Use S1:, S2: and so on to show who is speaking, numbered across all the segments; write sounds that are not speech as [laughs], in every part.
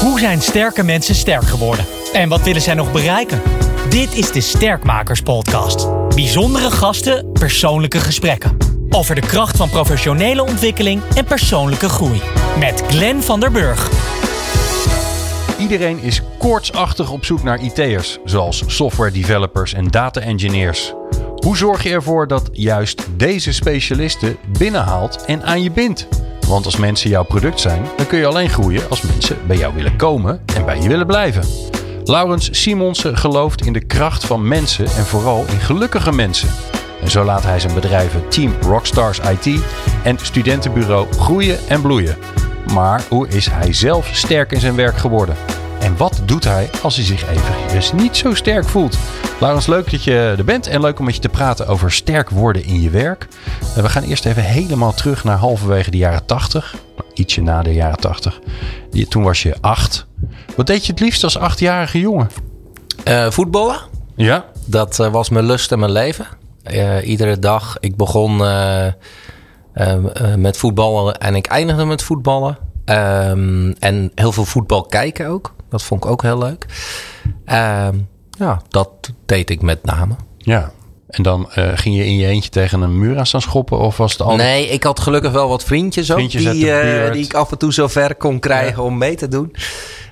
S1: Hoe zijn sterke mensen sterk geworden? En wat willen zij nog bereiken? Dit is de Sterkmakers Podcast. Bijzondere gasten, persoonlijke gesprekken. Over de kracht van professionele ontwikkeling en persoonlijke groei. Met Glenn van der Burg.
S2: Iedereen is koortsachtig op zoek naar IT'ers, zoals software developers en data engineers. Hoe zorg je ervoor dat juist deze specialisten binnenhaalt en aan je bindt? Want als mensen jouw product zijn, dan kun je alleen groeien als mensen bij jou willen komen en bij je willen blijven. Laurens Simonsen gelooft in de kracht van mensen en vooral in gelukkige mensen. En zo laat hij zijn bedrijven Team Rockstars IT en studentenbureau groeien en bloeien. Maar hoe is hij zelf sterk in zijn werk geworden? En wat doet hij als hij zich even niet zo sterk voelt? Laurens, leuk dat je er bent en leuk om met je te praten over sterk worden in je werk. We gaan eerst even helemaal terug naar halverwege de jaren 80. Ietsje na de jaren 80. Toen was je acht. Wat deed je het liefst als achtjarige jongen?
S3: Uh, voetballen.
S2: Ja?
S3: Dat uh, was mijn lust en mijn leven. Uh, iedere dag. Ik begon met voetballen en ik eindigde met voetballen. Um, en heel veel voetbal kijken ook. Dat vond ik ook heel leuk. Ehm, ja, dat deed ik met name.
S2: Ja, en dan uh, ging je in je eentje tegen een muur aan staan schoppen? Of was het al?
S3: Nee, ik had gelukkig wel wat vriendjes ook.
S2: Vriendjes
S3: die,
S2: uh,
S3: die ik af en toe zo ver kon krijgen ja. om mee te doen.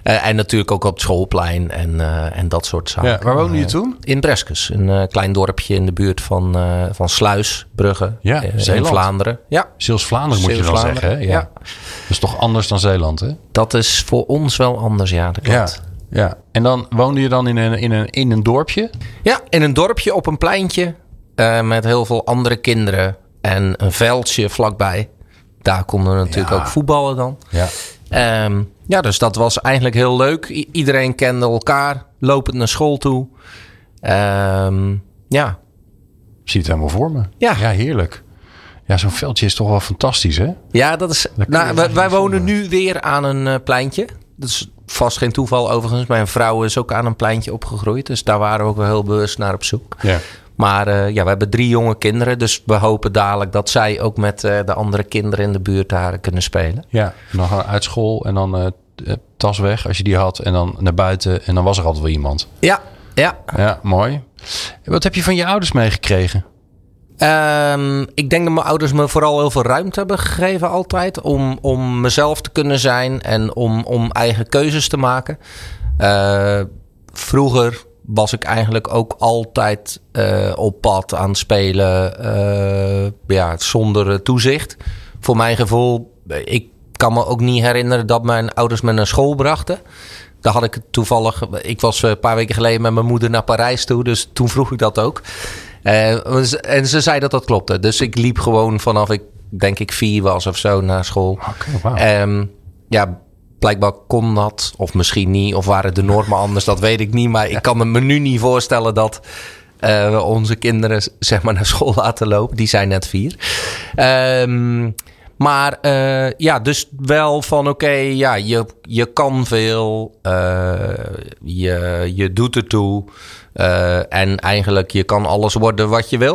S3: Uh, en natuurlijk ook op het schoolplein en, en dat soort zaken.
S2: Ja, waar woonde je toen?
S3: In Breskes, een klein dorpje in de buurt van, van Sluis, Brugge,
S2: ja,
S3: in Vlaanderen. Ja.
S2: Zeeuws-Vlaanderen moet je dan zeggen. Hè? Ja. Dat is toch anders dan Zeeland, hè?
S3: Dat is voor ons wel anders, ja. Dat klopt.
S2: Ja. En dan woonde je dan in een, in, een, in een dorpje?
S3: Ja, in een dorpje op een pleintje uh, met heel veel andere kinderen en een veldje vlakbij. Daar konden we natuurlijk ja. ook voetballen dan.
S2: Ja.
S3: Um, ja, dus dat was eigenlijk heel leuk. I iedereen kende elkaar, lopend naar school toe. Um, ja.
S2: Ik zie het helemaal voor me.
S3: Ja,
S2: ja heerlijk. Ja, zo'n veldje is toch wel fantastisch, hè?
S3: Ja, dat is. Nou, wij, wij wonen nu weer aan een uh, pleintje. Dat is vast geen toeval overigens. Mijn vrouw is ook aan een pleintje opgegroeid. Dus daar waren we ook wel heel bewust naar op zoek.
S2: Ja.
S3: Maar uh, ja, we hebben drie jonge kinderen. Dus we hopen dadelijk dat zij ook met uh, de andere kinderen in de buurt daar kunnen spelen.
S2: Ja, dan gaan uit school en dan uh, tas weg als je die had. En dan naar buiten en dan was er altijd wel iemand.
S3: Ja, ja.
S2: Ja, mooi. Wat heb je van je ouders meegekregen?
S3: Um, ik denk dat mijn ouders me vooral heel veel ruimte hebben gegeven altijd. Om, om mezelf te kunnen zijn en om, om eigen keuzes te maken. Uh, vroeger was ik eigenlijk ook altijd uh, op pad aan het spelen. Uh, ja, zonder toezicht. Voor mijn gevoel, ik kan me ook niet herinneren dat mijn ouders me naar school brachten. Daar had ik toevallig. Ik was een paar weken geleden met mijn moeder naar Parijs toe. Dus toen vroeg ik dat ook. Uh, en ze zei dat dat klopte. Dus ik liep gewoon vanaf ik denk ik vier was of zo naar school.
S2: Okay, wow.
S3: um, ja, blijkbaar kon dat. Of misschien niet. Of waren de normen anders. Dat weet ik niet. Maar ik kan me nu niet voorstellen dat uh, we onze kinderen zeg maar naar school laten lopen. Die zijn net vier. Um, maar uh, ja, dus wel van oké, okay, ja, je, je kan veel. Uh, je, je doet ertoe. Uh, en eigenlijk, je kan alles worden wat je wil.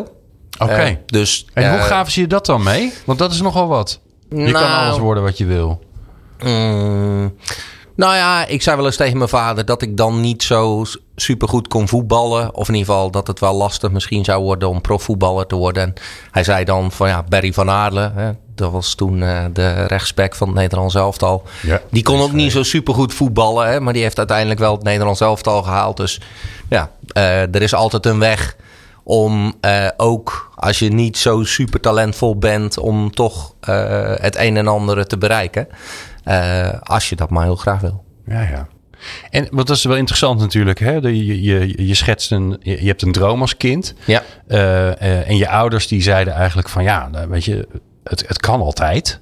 S2: Oké. Okay.
S3: dus,
S2: en hoe gaven ze je dat dan mee? Want dat is nogal wat. Je
S3: nou,
S2: kan alles worden wat je wil.
S3: Mm, nou ja, ik zei wel eens tegen mijn vader dat ik dan niet zo supergoed kon voetballen. Of in ieder geval dat het wel lastig misschien zou worden om profvoetballer te worden. En hij zei dan van ja, Barry van Aarle, hè, dat was toen uh, de rechtsback van het Nederlands elftal.
S2: Ja,
S3: die kon ook niet zo supergoed voetballen, hè, maar die heeft uiteindelijk wel het Nederlands elftal gehaald. Dus ja, uh, er is altijd een weg om uh, ook als je niet zo super talentvol bent, om toch het een en ander te bereiken. als je dat maar heel graag wil.
S2: Ja, ja. En wat dat is wel interessant natuurlijk. Hè? Je, je, je schetst een, je hebt een droom als kind.
S3: Ja.
S2: Uh, uh, en je ouders die zeiden eigenlijk van ja, weet je, het, het kan altijd.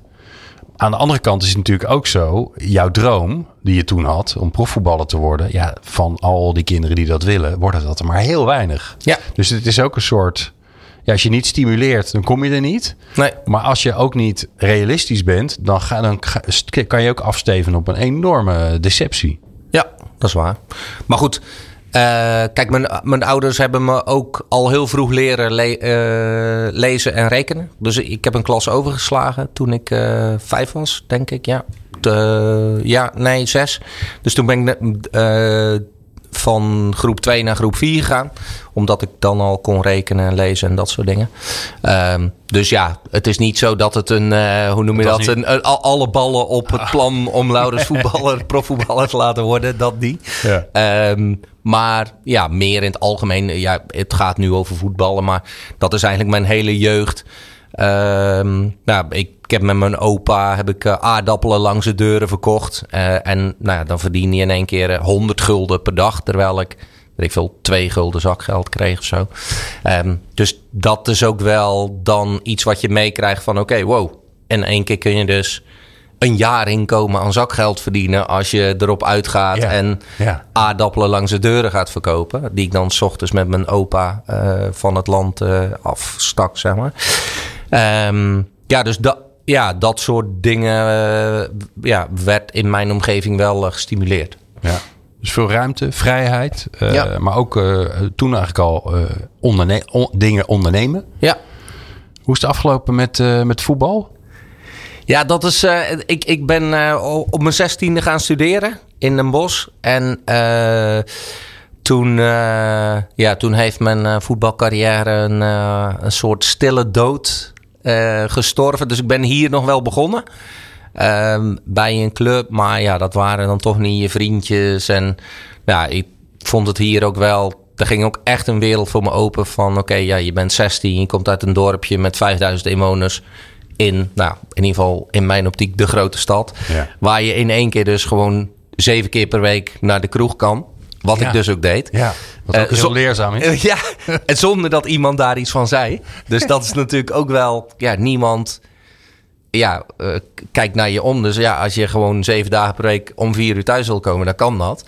S2: Aan de andere kant is het natuurlijk ook zo, jouw droom die je toen had om profvoetballer te worden, ja, van al die kinderen die dat willen, worden dat er maar heel weinig.
S3: Ja.
S2: Dus het is ook een soort, ja, als je niet stimuleert, dan kom je er niet.
S3: Nee.
S2: Maar als je ook niet realistisch bent, dan, ga, dan kan je ook afsteven op een enorme deceptie.
S3: Ja, dat is waar. Maar goed, kijk, mijn, mijn ouders hebben me ook al heel vroeg leren le uh, lezen en rekenen. Dus ik heb een klas overgeslagen toen ik uh, vijf was, denk ik, ja. ja, nee, zes. Dus toen ben ik van groep 2 naar groep 4 gegaan. Omdat ik dan al kon rekenen en lezen en dat soort dingen. Um, dus ja, het is niet zo dat het een, uh, hoe noem je dat, een, een, alle ballen op het plan om Laurens [laughs] voetballer, profvoetballer te laten worden. Dat niet. Ja. Um, maar ja, meer in het algemeen. Ja, het gaat nu over voetballen, maar dat is eigenlijk mijn hele jeugd. Um, nou, ik, ik, heb met mijn opa heb ik, uh, aardappelen langs de deuren verkocht. Uh, en nou ja, dan verdien je in één keer 100 gulden per dag. Terwijl ik, weet ik veel, twee gulden zakgeld kreeg of zo. Um, dus dat is ook wel dan iets wat je meekrijgt van... oké, okay, wow, in één keer kun je dus een jaar inkomen aan zakgeld verdienen als je erop uitgaat en ja. aardappelen langs de deuren gaat verkopen. Die ik dan s ochtends met mijn opa uh, van het land uh, afstak, zeg maar. Um, ja, dus dat, ja, dat soort dingen uh, ja, werd in mijn omgeving wel gestimuleerd.
S2: Ja. Dus veel ruimte, vrijheid, ja. maar ook toen eigenlijk al onderne on dingen ondernemen.
S3: Ja.
S2: Hoe is het afgelopen met, met voetbal?
S3: Ja, dat is. Ik, ik ben op mijn zestiende gaan studeren in Den Bosch. En toen, ja, toen heeft mijn voetbalcarrière een, een soort stille dood gestorven. Dus ik ben hier nog wel begonnen. Ehm, bij een club. Maar ja, dat waren dan toch niet je vriendjes. En ja, ik vond het hier ook wel er ging ook echt een wereld voor me open van... oké, ja, je bent 16, je komt uit een dorpje met 5000 inwoners in, nou, in ieder geval in mijn optiek, de grote stad. Ja. Waar je in één keer dus gewoon zeven keer per week naar de kroeg kan. Wat ik dus ook deed.
S2: Ja, wat ook uh, heel leerzaam is. [laughs]
S3: ja, en zonder dat iemand daar iets van zei. Dus dat is natuurlijk ook wel... Ja, niemand ja, uh, kijkt naar je om. Dus ja, als je gewoon zeven dagen per week om vier uur thuis wil komen, dan kan dat.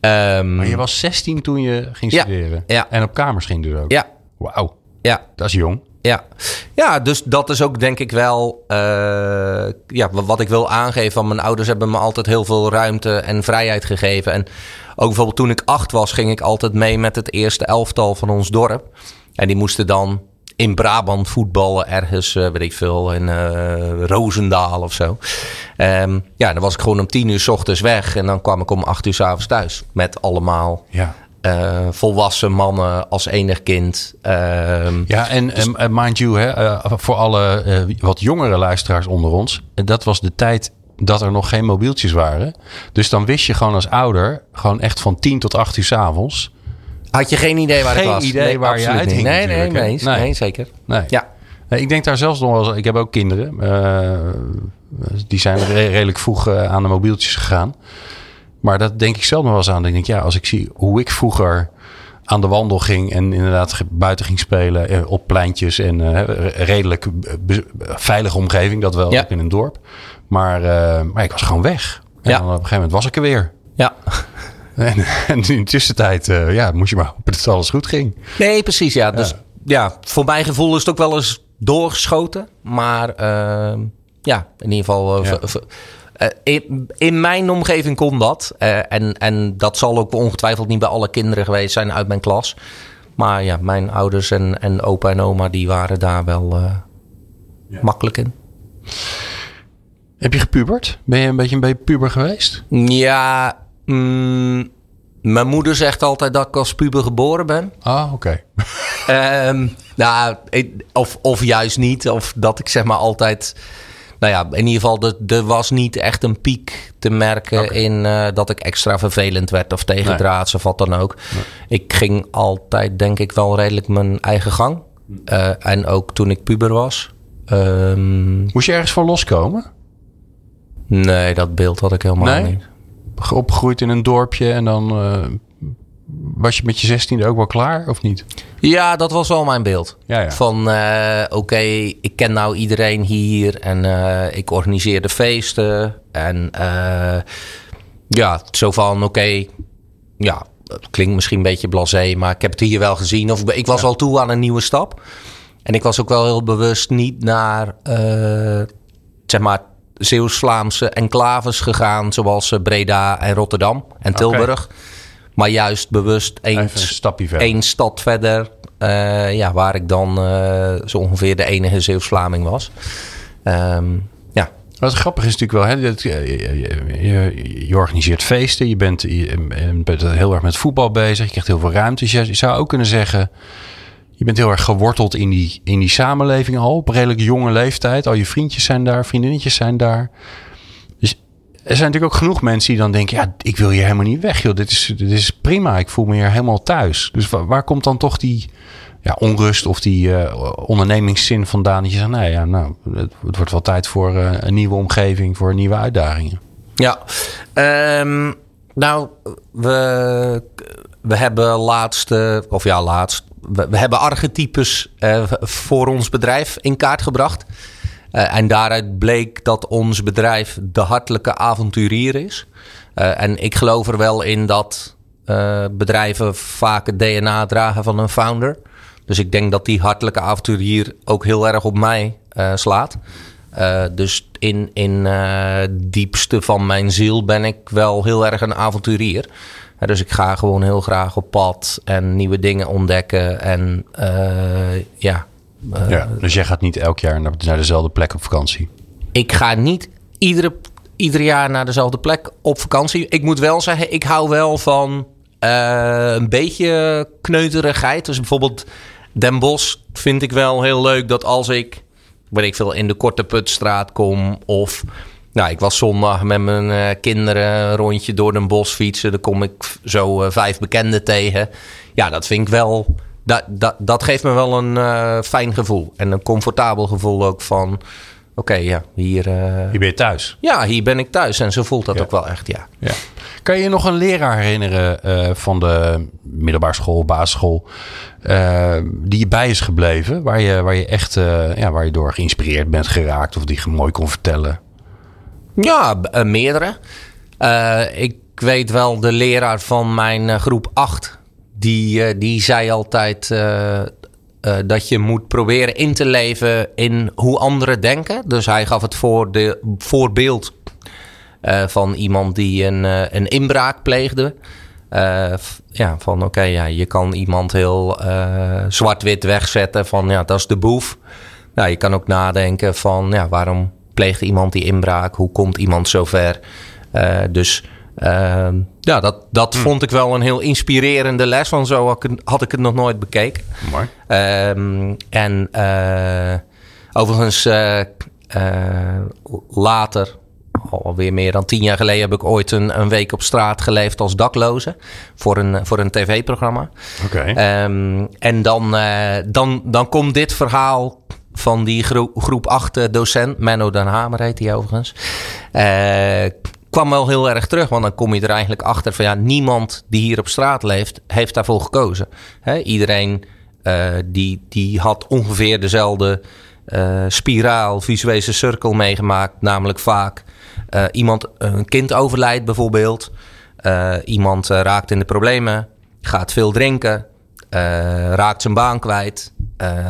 S2: Ja. Um, maar je was 16 toen je ging studeren.
S3: Ja, ja.
S2: En op kamers ging dus ook.
S3: Ja.
S2: Wauw.
S3: Ja.
S2: Dat is jong.
S3: Ja. ja, dus dat is ook denk ik wel uh, ja, wat ik wil aangeven. Van mijn ouders hebben me altijd heel veel ruimte en vrijheid gegeven. En ook bijvoorbeeld toen ik acht was, ging ik altijd mee met het eerste elftal van ons dorp. En die moesten dan in Brabant voetballen ergens, uh, weet ik veel, in uh, Roosendaal of zo. Um, ja, dan was ik gewoon om tien uur s ochtends weg en dan kwam ik om acht uur s avonds thuis. Met allemaal ja. Uh, volwassen mannen als enig kind. Uh,
S2: ja, en dus... mind you, hè, eh, voor alle wat jongere luisteraars onder ons. Dat was de tijd dat er nog geen mobieltjes waren. Dus dan wist je gewoon als ouder, gewoon echt van 10 tot 8 uur s avonds.
S3: Had je geen idee waar
S2: geen
S3: ik was?
S2: Geen idee
S3: nee,
S2: waar je uit
S3: Nee, nee, nee, nee, nee, zeker.
S2: Nee.
S3: Ja.
S2: Ik denk daar zelfs nog wel Ik heb ook kinderen. die zijn redelijk vroeg aan de mobieltjes gegaan. Maar dat denk ik zelf nog wel eens aan. Ik denk, ja, als ik zie hoe ik vroeger aan de wandel ging en inderdaad buiten ging spelen eh, op pleintjes en uh, redelijk veilige omgeving, dat wel ja. in een dorp. Maar, uh, maar ik was gewoon weg. En ja. op een gegeven moment was ik er weer.
S3: Ja. [laughs]
S2: En, en in de tussentijd uh, ja, moest je maar hopen dat alles goed ging.
S3: Nee, precies. Ja. Dus ja, voor mijn gevoel is het ook wel eens doorgeschoten. Maar ja, in ieder geval in, in, mijn omgeving kon dat. Uh, en, en dat zal ook ongetwijfeld niet bij alle kinderen geweest zijn uit mijn klas. Maar ja, mijn ouders en, en opa en oma die waren daar wel uh, ja. makkelijk in.
S2: Heb je gepubert? Ben je een beetje een beetje puber geweest?
S3: Ja, mm, mijn moeder zegt altijd dat ik als puber geboren ben.
S2: Ah, oké.
S3: Okay. um, nou, of, of juist niet. Of dat ik zeg maar altijd nou ja, in ieder geval, er, was niet echt een piek te merken in uh, dat ik extra vervelend werd of tegendraads nee. of wat dan ook. Nee. Ik ging altijd, denk ik, wel redelijk mijn eigen gang. Uh, en ook toen ik puber was. Um,
S2: Moest je ergens van loskomen?
S3: Nee, dat beeld had ik helemaal
S2: nee?
S3: niet.
S2: Opgegroeid in een dorpje en dan uh, was je met je zestiende ook wel klaar of niet?
S3: Ja, dat was wel mijn beeld.
S2: Ja, ja.
S3: Van uh, oké, okay, ik ken nou iedereen hier en uh, ik organiseer de feesten. En uh, ja, zo van oké, okay, ja, het klinkt misschien een beetje blasé, maar ik heb het hier wel gezien. Of ik was ja. al toe aan een nieuwe stap. En ik was ook wel heel bewust niet naar, zeg maar, Zeeuws-Vlaamse enclaves gegaan, zoals Breda en Rotterdam en Tilburg. Okay. Maar juist bewust één,
S2: een stapje verder.
S3: één stad verder. Uh, ja, waar ik dan uh, zo ongeveer de enige Zeeuws-Vlaming was. Um, ja.
S2: Wat grappig is natuurlijk wel, hè, dat, eh, je, je, je, organiseert feesten, je bent, je, bent heel erg met voetbal bezig, je krijgt heel veel ruimte. Dus je zou ook kunnen zeggen, je bent heel erg geworteld in die, in die samenleving al, op redelijk jonge leeftijd. Al je vriendjes zijn daar, vriendinnetjes zijn daar. Er zijn natuurlijk ook genoeg mensen die dan denken, ja, ik wil hier helemaal niet weg, joh. Dit is, dit is prima, ik voel me hier helemaal thuis. Dus waar, komt dan toch die ja, onrust of die uh, ondernemingszin vandaan. Dat je zegt, nou ja, nou, het, wordt wel tijd voor uh, een nieuwe omgeving, voor nieuwe uitdagingen.
S3: Ja, um, nou, we, we hebben laatste, of ja, laatst, we, hebben archetypes uh, voor ons bedrijf in kaart gebracht. En daaruit bleek dat ons bedrijf de hartelijke avonturier is. en ik geloof er wel in dat bedrijven vaak het DNA dragen van een founder. Dus ik denk dat die hartelijke avonturier ook heel erg op mij slaat. Dus in, in diepste van mijn ziel ben ik wel heel erg een avonturier. dus ik ga gewoon heel graag op pad en nieuwe dingen ontdekken. En ja.
S2: Ja. Dus jij gaat niet elk jaar naar, naar dezelfde plek op vakantie?
S3: Ik ga niet iedere, ieder jaar naar dezelfde plek op vakantie. Ik moet wel zeggen, ik hou wel van een beetje kneuterigheid. Dus bijvoorbeeld Den Bosch vind ik wel heel leuk dat als ik, weet ik veel, in de Korte Putstraat kom of... Nou, ik was zondag met mijn uh, kinderen een rondje door Den Bosch fietsen. Dan kom ik zo uh, vijf bekenden tegen. Ja, dat vind ik wel... Dat, dat, dat geeft me wel een uh, fijn gevoel. En een comfortabel gevoel ook van... Oké, ja, hier...
S2: hier ben je thuis?
S3: Ja, hier ben ik thuis. En zo voelt dat ook wel echt, ja.
S2: ja. Kan je je nog een leraar herinneren uh, van de middelbare school, basisschool, die je bij is gebleven, waar je, waar je echt ja, waar je door geïnspireerd bent geraakt of die je mooi kon vertellen?
S3: Ja, meerdere. ik weet wel de leraar van mijn groep 8, die, die zei altijd dat je moet proberen in te leven in hoe anderen denken. Dus hij gaf het voor de voorbeeld van iemand die een, een inbraak pleegde. Ja, van oké, ja, je kan iemand heel zwart-wit wegzetten van ja, dat is de boef. Nou, je kan ook nadenken van ja, waarom pleegt iemand die inbraak? Hoe komt iemand zover? dus ehm, ja, dat, dat hm. vond ik wel een heel inspirerende les. Want zo had ik, had ik het nog nooit bekeken.
S2: Mooi.
S3: Um, en overigens later alweer meer dan tien jaar geleden heb ik ooit een, een week op straat geleefd als dakloze voor een, voor een tv-programma.
S2: Oké.
S3: Um, en dan, dan, dan komt dit verhaal van die groep, groep 8 docent, Menno Den Hamer heet hij overigens. Uh, kwam wel heel erg terug, want dan kom je er eigenlijk achter van ja, niemand die hier op straat leeft, heeft daarvoor gekozen. Iedereen uh, die, die had ongeveer dezelfde uh, spiraal, visuele cirkel meegemaakt, namelijk vaak uh, iemand, een kind overlijdt bijvoorbeeld. Iemand raakt in de problemen, gaat veel drinken, raakt zijn baan kwijt,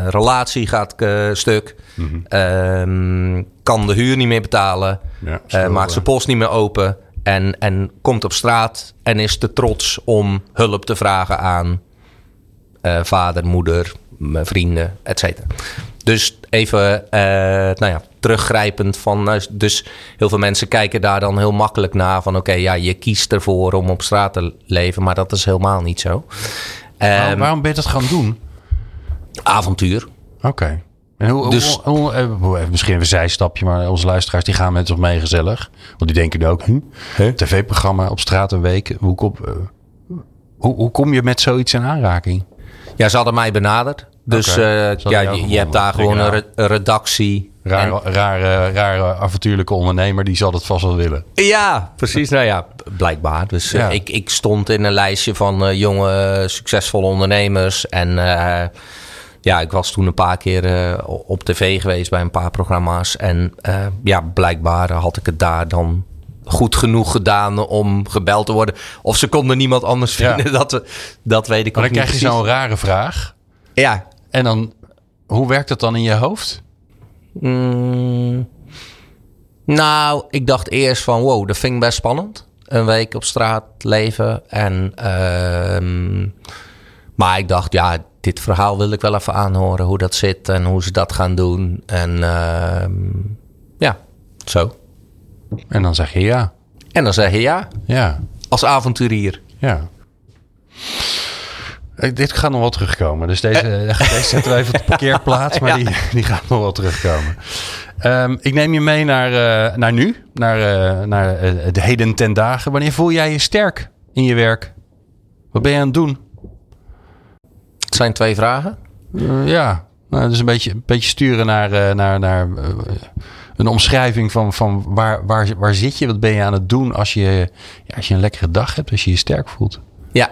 S3: relatie gaat stuk, mm -hmm. kan de huur niet meer betalen, ja, maakt zijn post niet meer open en, en komt op straat en is te trots om hulp te vragen aan vader, moeder, vrienden, et cetera. Dus even, uh, nou ja, teruggrijpend van. Uh, dus heel veel mensen kijken daar dan heel makkelijk naar van: oké, ja, je kiest ervoor om op straat te leven, maar dat is helemaal niet zo.
S2: Waarom, um, waarom ben je dat gaan doen?
S3: Avontuur.
S2: Oké. En hoe, dus, hoe, hoe, hoe, misschien een zijstapje, maar onze luisteraars die gaan met ons mee gezellig. Want die denken ook, hm, tv-programma op straat een week. Hoe kom, uh, hoe, hoe kom je met zoiets in aanraking?
S3: Ja, ze hadden mij benaderd. Dus okay. uh, ja, je, je hebt daar gewoon een, re redactie.
S2: Raar, en... rare, rare avontuurlijke ondernemer, die zal het vast wel willen.
S3: Ja, precies. nou ja, blijkbaar. Dus ja. uh, ik, ik stond in een lijstje van uh, jonge, succesvolle ondernemers. En ja, ik was toen een paar keer op tv geweest bij een paar programma's. En ja, blijkbaar had ik het daar dan goed genoeg gedaan om gebeld te worden. Of ze konden niemand anders vinden, ja. [laughs] dat, dat weet ik
S2: maar
S3: dan
S2: krijg je zo'n rare vraag.
S3: Ja.
S2: En dan, hoe werkt het dan in je hoofd?
S3: Mm, nou, ik dacht eerst van wow, dat vind ik best spannend. Een week op straat leven. En, uh, maar ik dacht, ja, dit verhaal wil ik wel even aanhoren. Hoe dat zit en hoe ze dat gaan doen. En uh, ja, zo.
S2: En dan zeg je ja.
S3: En dan zeg je ja,
S2: Ja,
S3: als avonturier.
S2: ja. Eh, Dit gaat nog wel terugkomen. Dus deze, deze zetten we even op de parkeerplaats. [laughs] Maar die, die gaat nog wel terugkomen. Ehm, ik neem je mee naar, eh, naar nu. Naar, eh, naar eh, de heden ten dagen. Wanneer voel jij je sterk in je werk? Wat ben je aan het doen?
S3: Het zijn twee vragen.
S2: Eh, ja, nou, dus een beetje, een beetje sturen naar, eh, naar, naar eh, een omschrijving van, van waar, waar, waar zit je? Wat ben je aan het doen als je, ja, als je een lekkere dag hebt, als je je sterk voelt?
S3: Ja,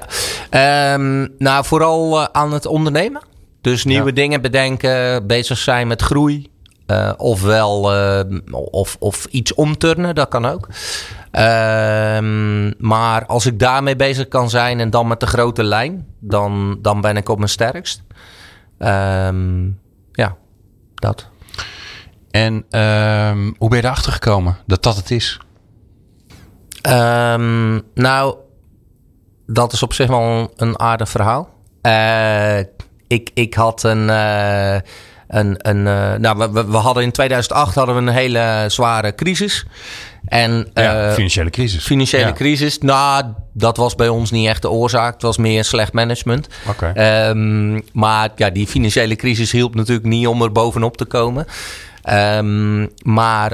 S3: Ehm, nou vooral eh, aan het ondernemen. Dus nieuwe
S2: Ja.
S3: dingen bedenken, bezig zijn met groei. Eh, ofwel eh, of, of iets omturnen, dat kan ook. Ehm, maar als ik daarmee bezig kan zijn en dan met de grote lijn, dan, dan ben ik op mijn sterkst. Ehm, ja, dat.
S2: En hoe ben je erachter gekomen dat dat het is?
S3: Nou, dat is op zich wel een, aardig verhaal. Eh, ik, ik had een. eh, een, een eh, nou, we- we, hadden in 2008 hadden we een hele zware crisis. En,
S2: Ja, financiële crisis.
S3: financiële
S2: Ja.
S3: crisis. Nou, dat was bij ons niet echt de oorzaak. Het was meer slecht management.
S2: Oké.
S3: Ehm, maar ja, die financiële crisis hielp natuurlijk niet om er bovenop te komen. Ehm, maar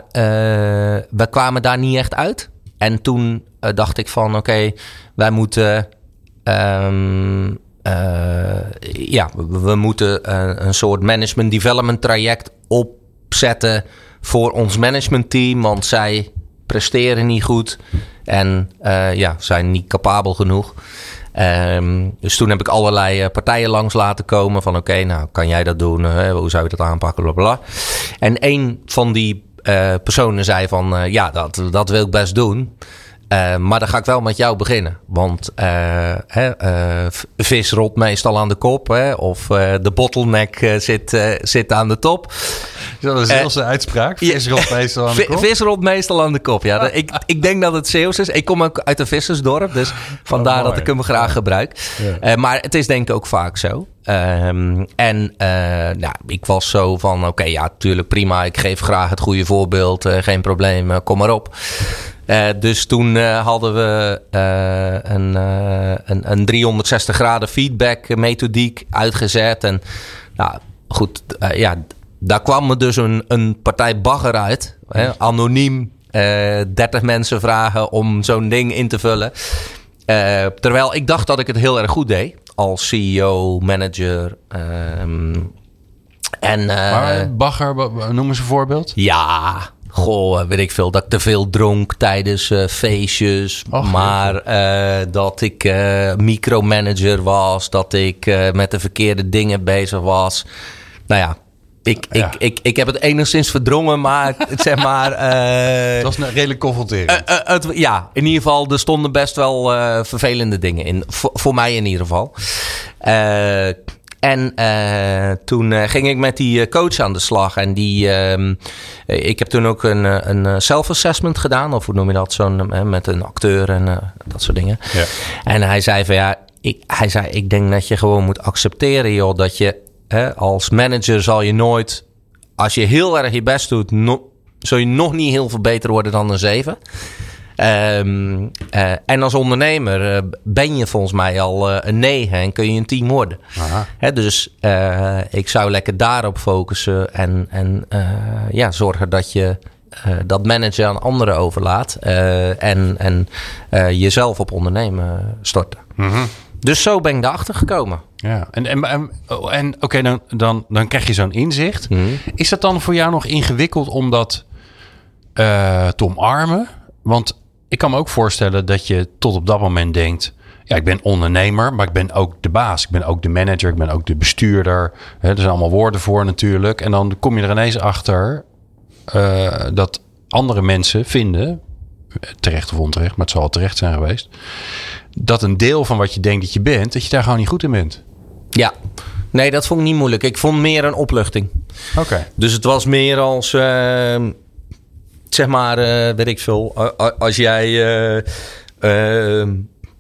S3: we kwamen daar niet echt uit. En toen eh, dacht ik van oké, wij moeten. ehm, eh, ja, we, moeten eh, een soort management development traject opzetten voor ons managementteam. Want zij presteren niet goed en ja, zijn niet capabel genoeg. Ehm, dus toen heb ik allerlei partijen langs laten komen van oké, nou kan jij dat doen? Hoe zou je dat aanpakken? Bla, bla. En een van die personen zei van ja, dat, dat wil ik best doen. Eh, maar dan ga ik wel met jou beginnen. Want eh, hè, eh, vis rolt meestal aan de kop. Hè, of de bottleneck zit, zit aan de top.
S2: Is dat een Zeelse uitspraak? Vis rolt meestal aan de [laughs] kop?
S3: Vis rolt meestal aan de kop. Ja, Dat- ik, ik denk dat het Zeeuws is. Ik kom ook uit een vissersdorp. Dus vandaar
S2: Oh, mooi.
S3: dat ik hem graag gebruik.
S2: Ja.
S3: Maar het is denk ik ook vaak zo. Ehm, en eh, nou, ik was zo van... Oké, ja, tuurlijk prima. Ik geef graag het goede voorbeeld. geen probleem, kom maar op. Eh, dus toen eh, hadden we eh, een, een, een 360 graden feedback methodiek uitgezet. En nou, goed, ja, daar kwam er dus een, een partij bagger uit. Hè, anoniem, eh 30 mensen vragen om zo'n ding in te vullen. Terwijl ik dacht dat ik het heel erg goed deed. Als CEO, manager. ehm, en, eh,
S2: Maar bagger, wa- wa- noem eens een voorbeeld.
S3: ja, goh, weet ik veel. Dat ik te veel dronk tijdens eh, feestjes.
S2: Och,
S3: maar eh, dat ik eh, micromanager was. Dat ik eh, met de verkeerde dingen bezig was. Nou ja, ik,
S2: Ja.
S3: Ik, ik, ik heb het enigszins verdrongen. Maar [laughs] het- zeg maar... eh,
S2: Dat was een redelijk confronterend.
S3: eh, eh, het, ja, in ieder geval, er stonden best wel eh, vervelende dingen in. Voor, voor mij in ieder geval. En eh, toen eh, ging ik met die eh, coach aan de slag. En die, ehm, eh, ik heb toen ook een, een self-assessment gedaan. Of hoe noem je dat? Zo'n, met een acteur en dat soort dingen.
S2: Ja.
S3: En hij zei van ja, ik, hij zei, ik denk dat je gewoon moet accepteren, joh, dat je hè, als manager zal je nooit, als je heel erg je best doet, no, zul je nog niet heel veel beter worden dan een 7. Ehm, eh, en als ondernemer eh, ben je volgens mij al eh, een 9 en kun je een team worden.
S2: Aha.
S3: Hè, dus ik zou lekker daarop focussen en, en ja, zorgen dat je dat managen aan anderen overlaat en, en jezelf op ondernemen storten.
S2: Mhm.
S3: Dus zo ben ik daarachter gekomen.
S2: Ja, en, en, en, oh, en oké, dan, dan, dan krijg je zo'n inzicht.
S3: Mhm.
S2: Is dat dan voor jou nog ingewikkeld om dat te omarmen? Want ik kan me ook voorstellen dat je tot op dat moment denkt... ja, ik ben ondernemer, maar ik ben ook de baas. Ik ben ook de manager, ik ben ook de bestuurder. Hè, er zijn allemaal woorden voor natuurlijk. En dan kom je er ineens achter eh, dat andere mensen vinden... terecht of onterecht, maar het zal terecht zijn geweest... dat een deel van wat je denkt dat je bent... dat je daar gewoon niet goed in bent.
S3: Ja, nee, dat vond ik niet moeilijk. Ik vond meer een opluchting.
S2: Oké.
S3: Dus het was meer als, eh, zeg maar, eh, weet ik veel, als jij eh,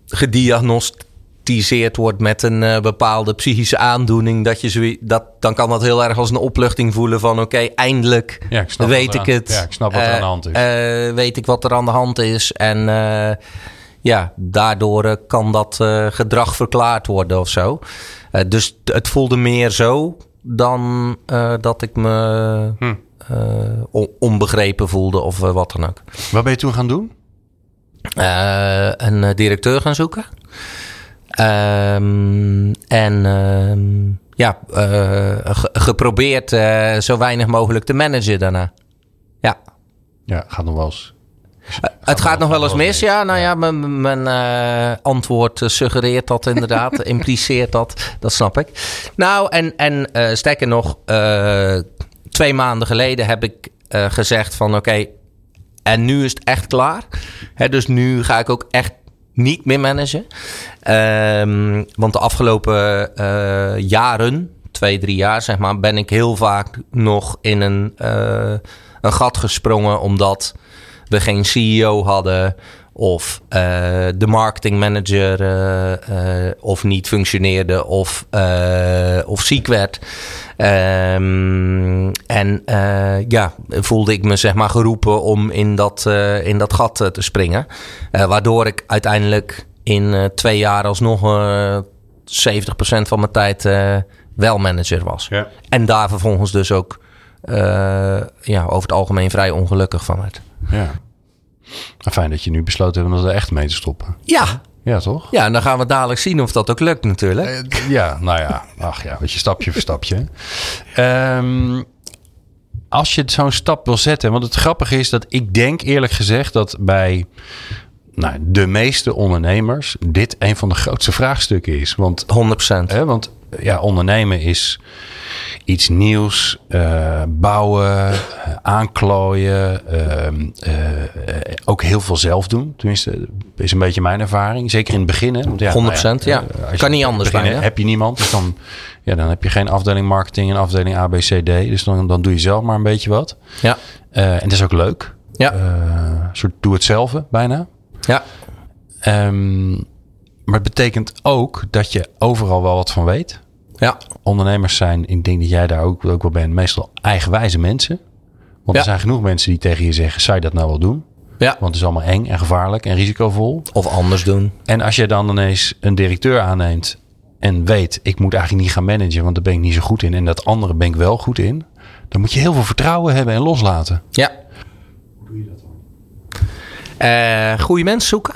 S3: gediagnosticeerd wordt met een bepaalde psychische aandoening, dat je zoiets, dat, dan kan dat heel erg als een opluchting voelen van oké, eindelijk
S2: Ja, ik snap
S3: weet ik
S2: aan-
S3: het.
S2: ja, ik snap wat er aan de hand is.
S3: Weet ik wat er aan de hand is. En ja, daardoor kan dat gedrag verklaard worden of zo. Dus het voelde meer zo dan dat ik me
S2: Hm.
S3: Eh, on- onbegrepen voelde of eh, wat dan ook.
S2: Wat ben je toen gaan doen?
S3: Eh, een directeur gaan zoeken. Ehm, en ehm, ja, ge- geprobeerd zo weinig mogelijk te managen daarna. Ja.
S2: Ja, gaat nog wel eens.
S3: het gaat nog wel eens mis, ja. Nou ja, mijn, mijn antwoord suggereert dat inderdaad, [laughs] impliceert dat. Dat snap ik. Nou, en, en eh, sterker nog, twee maanden geleden heb ik eh, gezegd van oké, en nu is het echt klaar. Dus nu ga ik ook echt niet meer managen. Ehm, want de afgelopen eh, jaren, twee, drie jaar zeg maar, ben ik heel vaak nog in een, eh, een gat gesprongen omdat we geen CEO hadden of eh, de marketingmanager of niet functioneerde of, of ziek werd. Ehm, en eh, ja, voelde ik me zeg maar geroepen om in dat, eh, in dat gat eh, te springen. Waardoor ik uiteindelijk in twee jaar alsnog eh 70% van mijn tijd wel manager was.
S2: Ja.
S3: En daar vervolgens dus ook ja, over het algemeen vrij ongelukkig van werd.
S2: ja. Nou, fijn dat je nu besloten hebt om er echt mee te stoppen.
S3: Ja,
S2: Ja, toch?
S3: ja, en dan gaan we dadelijk zien of dat ook lukt natuurlijk.
S2: Eh, ja, nou ja. Ach ja, weet je, stapje voor stapje. Ehm, als je zo'n stap wil zetten... Want het grappige is dat ik denk eerlijk gezegd dat bij nou, de meeste ondernemers... dit een van de grootste vraagstukken is. Want
S3: 100%.
S2: Hè, want ja, ondernemen is iets nieuws. eh, bouwen, eh, aanklooien. ehm, eh, ook heel veel zelf doen. Tenminste, is een beetje mijn ervaring. Zeker in het begin. hè, Want ja,
S3: 100%, ja.
S2: eh, als je
S3: Kan niet anders
S2: begin
S3: bijna.
S2: Heb je niemand. Dus dan, ja, dan heb je geen afdeling marketing en afdeling ABCD. Dus dan, dan doe je zelf maar een beetje wat.
S3: Ja,
S2: en dat is ook leuk.
S3: ja,
S2: een soort doe het zelf bijna.
S3: ja.
S2: Ehm, maar het betekent ook dat je overal wel wat van weet
S3: ja.
S2: ondernemers zijn, ik denk dat jij daar ook, ook wel bent, meestal eigenwijze mensen. Want
S3: Ja.
S2: er zijn genoeg mensen die tegen je zeggen, zou je dat nou wel doen?
S3: ja.
S2: Want het is allemaal eng en gevaarlijk en risicovol.
S3: Of anders doen.
S2: En als je dan ineens een directeur aanneemt en weet, ik moet eigenlijk niet gaan managen, want daar ben ik niet zo goed in. En dat andere ben ik wel goed in. Dan moet je heel veel vertrouwen hebben en loslaten.
S3: Ja. Eh goede mensen zoeken.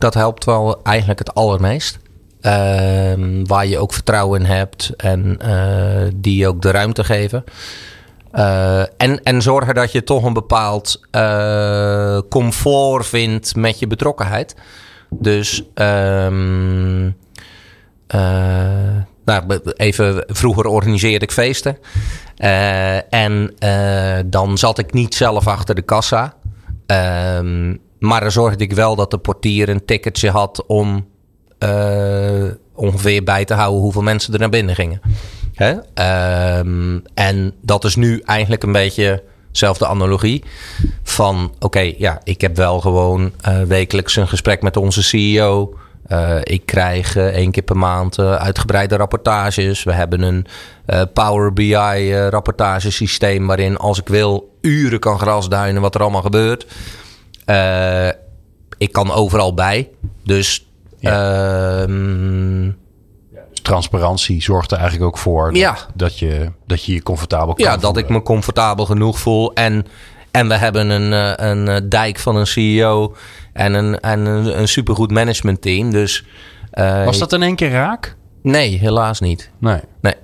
S3: Dat helpt wel eigenlijk het allermeest. Ehm, waar je ook vertrouwen in hebt en eh, die je ook de ruimte geven. Eh, en, en zorgen dat je toch een bepaald eh, comfort vindt met je betrokkenheid. Dus ehm, eh, nou, even vroeger organiseerde ik feesten. En dan zat ik niet zelf achter de kassa. Ehm, maar dan zorgde ik wel dat de portier een ticketje had om eh, ongeveer bij te houden hoeveel mensen er naar binnen gingen. Hè? Ehm, en dat is nu eigenlijk een beetje dezelfde analogie. Van oké, ja, ik heb wel gewoon eh, wekelijks een gesprek met onze CEO. Eh, ik krijg één keer per maand uitgebreide rapportages. We hebben een Power BI rapportagesysteem waarin als ik wil uren kan grasduinen wat er allemaal gebeurt. Eh, ik kan overal bij. Dus ehm,
S2: Dus transparantie zorgt er eigenlijk ook voor dat,
S3: Ja.
S2: dat, je, dat je je comfortabel kan
S3: ja, dat
S2: voelen.
S3: ik me comfortabel genoeg voel. En, en we hebben een, eh, een eh, dijk van een CEO en een, en een, een supergoed managementteam. Dus
S2: Was dat in één keer raak?
S3: nee, helaas niet.
S2: Nee.
S3: Nee.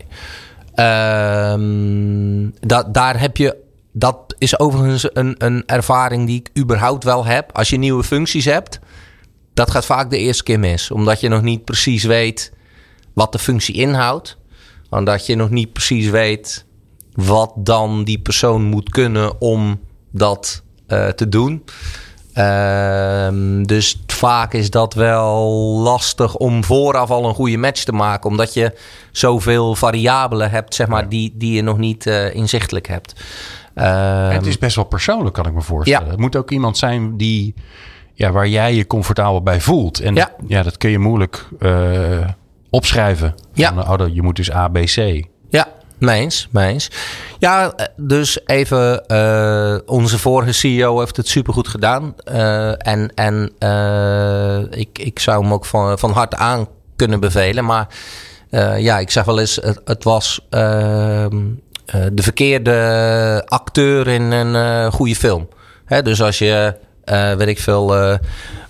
S3: Ehm, dat, daar heb je. Dat is overigens een, een ervaring die ik überhaupt wel heb. Als je nieuwe functies hebt, dat gaat vaak de eerste keer mis. Omdat je nog niet precies weet wat de functie inhoudt. Omdat je nog niet precies weet wat dan die persoon moet kunnen om dat eh, te doen. Ehm, dus vaak is dat wel lastig om vooraf al een goede match te maken. Omdat je zoveel variabelen hebt, zeg maar, die, die je nog niet eh, inzichtelijk hebt. Ehm,
S2: het is best wel persoonlijk, kan ik me voorstellen.
S3: Ja.
S2: Het moet ook iemand zijn die ja, waar jij je comfortabel bij voelt. En
S3: Ja.
S2: ja, dat kun je moeilijk eh, opschrijven.
S3: Ja.
S2: Van, oh, je moet dus A, B, C.
S3: Ja, meens, meens. Ja, eh, dus even, eh, onze vorige CEO heeft het supergoed gedaan. En en ik, ik zou hem ook van, van harte aan kunnen bevelen. Maar ja, ik zeg wel eens, het, het was ehm, eh, de verkeerde acteur in een eh, goede film. Hè, dus als je, eh, weet ik veel, eh,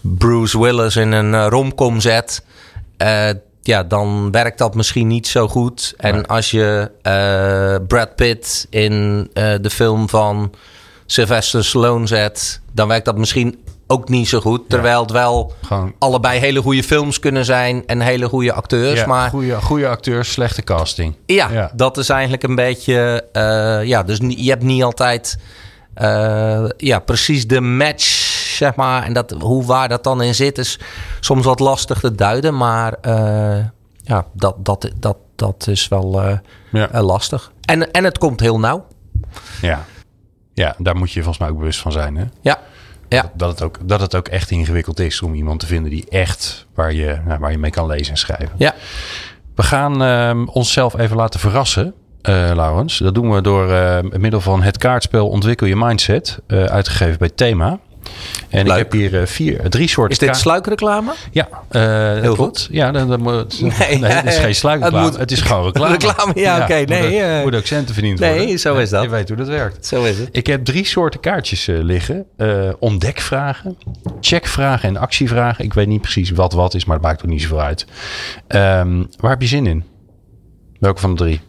S3: Bruce Willis in een eh, romcom zet... eh, ja, dan werkt dat misschien niet zo goed. En
S2: Nee.
S3: als je eh, Brad Pitt in eh, de film van Sylvester Stallone zet... dan werkt dat misschien ook niet zo goed. Terwijl het wel
S2: Gewoon
S3: allebei hele goede films kunnen zijn... en hele goede acteurs.
S2: ja,
S3: maar
S2: goede, goede acteurs, slechte casting.
S3: ja,
S2: Ja.
S3: dat is eigenlijk een beetje. eh, ja, dus je hebt niet altijd. eh, ja, precies de match, zeg maar. En dat, hoe waar dat dan in zit, is soms wat lastig te duiden. Maar eh, ja, dat, dat, dat, dat is wel
S2: Ja.
S3: lastig. En, en het komt heel nauw.
S2: Ja. ja, daar moet je volgens mij ook bewust van zijn. Hè?
S3: Ja, ja,
S2: Dat, het ook, dat het ook echt ingewikkeld is om iemand te vinden die echt waar je, nou, waar je mee kan lezen en schrijven.
S3: ja.
S2: We gaan ehm, onszelf even laten verrassen, eh Laurens. Dat doen we door eh, middel van het kaartspel Ontwikkel je Mindset, eh, uitgegeven bij Thema. En
S3: Leuk.
S2: ik heb hier eh, vier, drie soorten
S3: Is dit sluikreclame?
S2: Ja, eh,
S3: Heel goed.
S2: Ja, dan, dan moet, [laughs] nee,
S3: Nee,
S2: het is geen sluikreclame.
S3: het
S2: Het,
S3: moet-
S2: is gewoon reclame. [laughs]
S3: Reclame, ja, oké,
S2: moet
S3: nee, eh.
S2: moet ook centen verdiend
S3: nee,
S2: worden.
S3: zo is dat.
S2: Je weet hoe dat werkt.
S3: Zo is het.
S2: Ik heb drie soorten kaartjes eh, liggen. Eh, ontdekvragen, checkvragen en actievragen. Ik weet niet precies wat wat is, maar het maakt ook niet zoveel uit. Ehm, waar heb je zin in? Welke van de drie?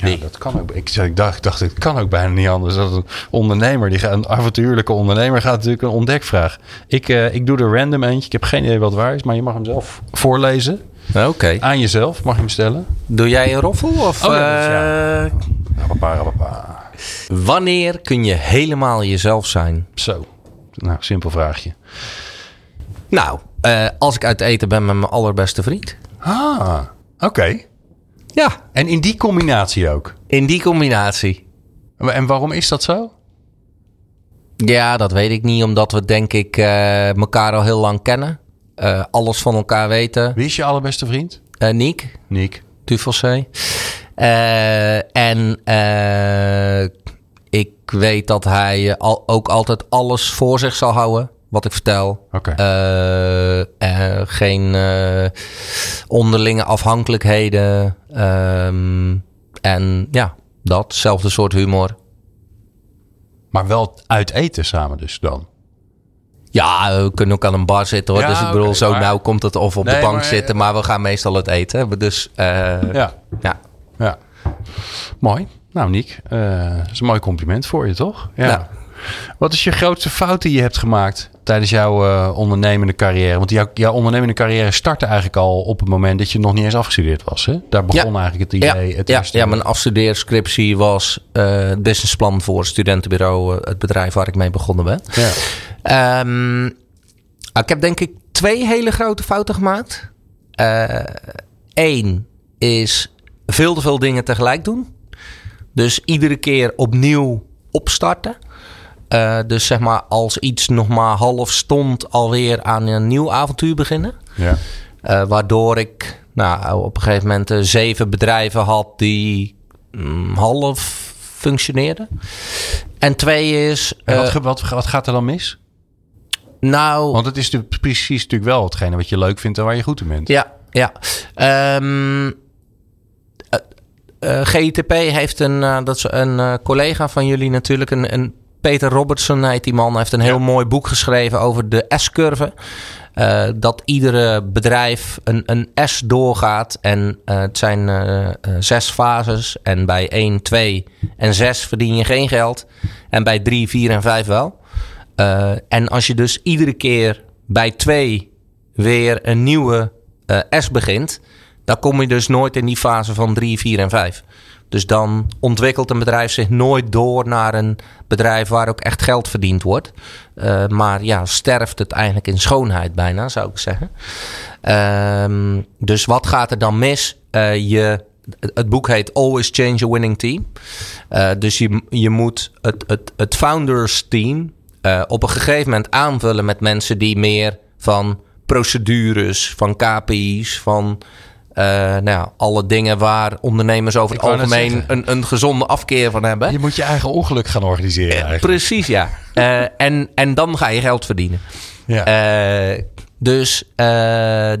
S2: Ja,
S3: Die.
S2: dat kan ook. Ik, ik dacht, ik dacht, het kan ook bijna niet anders. Dat een ondernemer, die gaat, een avontuurlijke ondernemer, gaat natuurlijk een ontdekvraag. Ik, eh, ik doe er random eentje. Ik heb geen idee wat waar is, maar je mag hem zelf voorlezen.
S3: Oké.
S2: Aan jezelf mag je hem stellen.
S3: Doe jij een roffel? Of,
S2: Oh ja, is ja.
S3: Wanneer kun je helemaal jezelf zijn?
S2: Zo. Nou, simpel vraagje.
S3: Nou, eh, als ik uit eten ben met mijn allerbeste vriend.
S2: Ah, oké.
S3: Ja,
S2: En in die combinatie ook.
S3: in die combinatie.
S2: En waarom is dat zo?
S3: Ja, dat weet ik niet, omdat we denk ik eh, elkaar al heel lang kennen. Eh, alles van elkaar weten.
S2: Wie is je allerbeste vriend?
S3: Eh Niek,
S2: Nick.
S3: Tufelsee. Eh en eh, ik weet dat hij al, ook altijd alles voor zich zal houden. Wat ik vertel. Eh, eh, geen eh, onderlinge afhankelijkheden. Ehm, en ja, dat. Zelfde soort humor.
S2: Maar wel uit eten samen dus dan.
S3: Ja, we kunnen ook aan een bar zitten hoor.
S2: Ja,
S3: dus ik bedoel, zo
S2: maar-
S3: nauw komt het of op
S2: Nee,
S3: de bank
S2: maar-
S3: zitten. Maar we gaan meestal het eten. Dus
S2: Ja.
S3: ja.
S2: Ja. Mooi. Nou, Niek, dat is een mooi compliment voor je, toch? Ja.
S3: Ja.
S2: Wat is je grootste fout die je hebt gemaakt tijdens jouw eh, ondernemende carrière? Want jouw, jouw ondernemende carrière startte eigenlijk al op het moment dat je nog niet eens afgestudeerd was. Hè? Daar begon eigenlijk het
S3: Ja,
S2: idee. het
S3: ja,
S2: eerste-
S3: ja, mijn afstudeerscriptie was het businessplan voor het studentenbureau, eh, het bedrijf waar ik mee begonnen ben.
S2: Ja.
S3: Ehm, ik heb denk ik twee hele grote fouten gemaakt. Eén is veel te veel dingen tegelijk doen. Dus iedere keer opnieuw opstarten. Eh, dus zeg maar als iets nog maar half stond, alweer aan een nieuw avontuur beginnen.
S2: Ja.
S3: Eh, waardoor ik nou, op een gegeven moment eh, zeven bedrijven had die mm, half functioneerden. En twee is.
S2: En wat, wat, wat gaat er dan mis?
S3: nou,
S2: Want het is natuurlijk precies natuurlijk wel hetgene wat je leuk vindt en waar je goed in bent.
S3: ja, ja. Ehm, eh, eh, GITP heeft een, dat is een collega van jullie natuurlijk, een, een Peter Robertson heet die man, heeft een heel mooi boek geschreven over de S-curve. Eh, dat iedere bedrijf een, een S doorgaat. En eh, het zijn eh, zes fases. En bij 1, 2 en 6 verdien je geen geld. En bij 3, 4 en 5 wel. En als je dus iedere keer bij 2 weer een nieuwe S begint. Dan kom je dus nooit in die fase van 3, 4 en 5. Dus dan ontwikkelt een bedrijf zich nooit door naar een bedrijf waar ook echt geld verdiend wordt. Eh, maar ja, sterft het eigenlijk in schoonheid bijna, zou ik zeggen. Ehm, dus wat gaat er dan mis? Eh, je, het boek heet Always Change a Winning Team. Eh, dus je, je moet het, het, het founders team op een gegeven moment aanvullen met mensen die meer van procedures, van KPI's, van uh, nou, alle dingen waar ondernemers over het algemeen een, een gezonde afkeer van hebben.
S2: Je moet je eigen ongeluk gaan organiseren. Eigenlijk.
S3: Precies, ja. uh, [laughs] en, en dan ga je geld verdienen. Ja. Uh, dus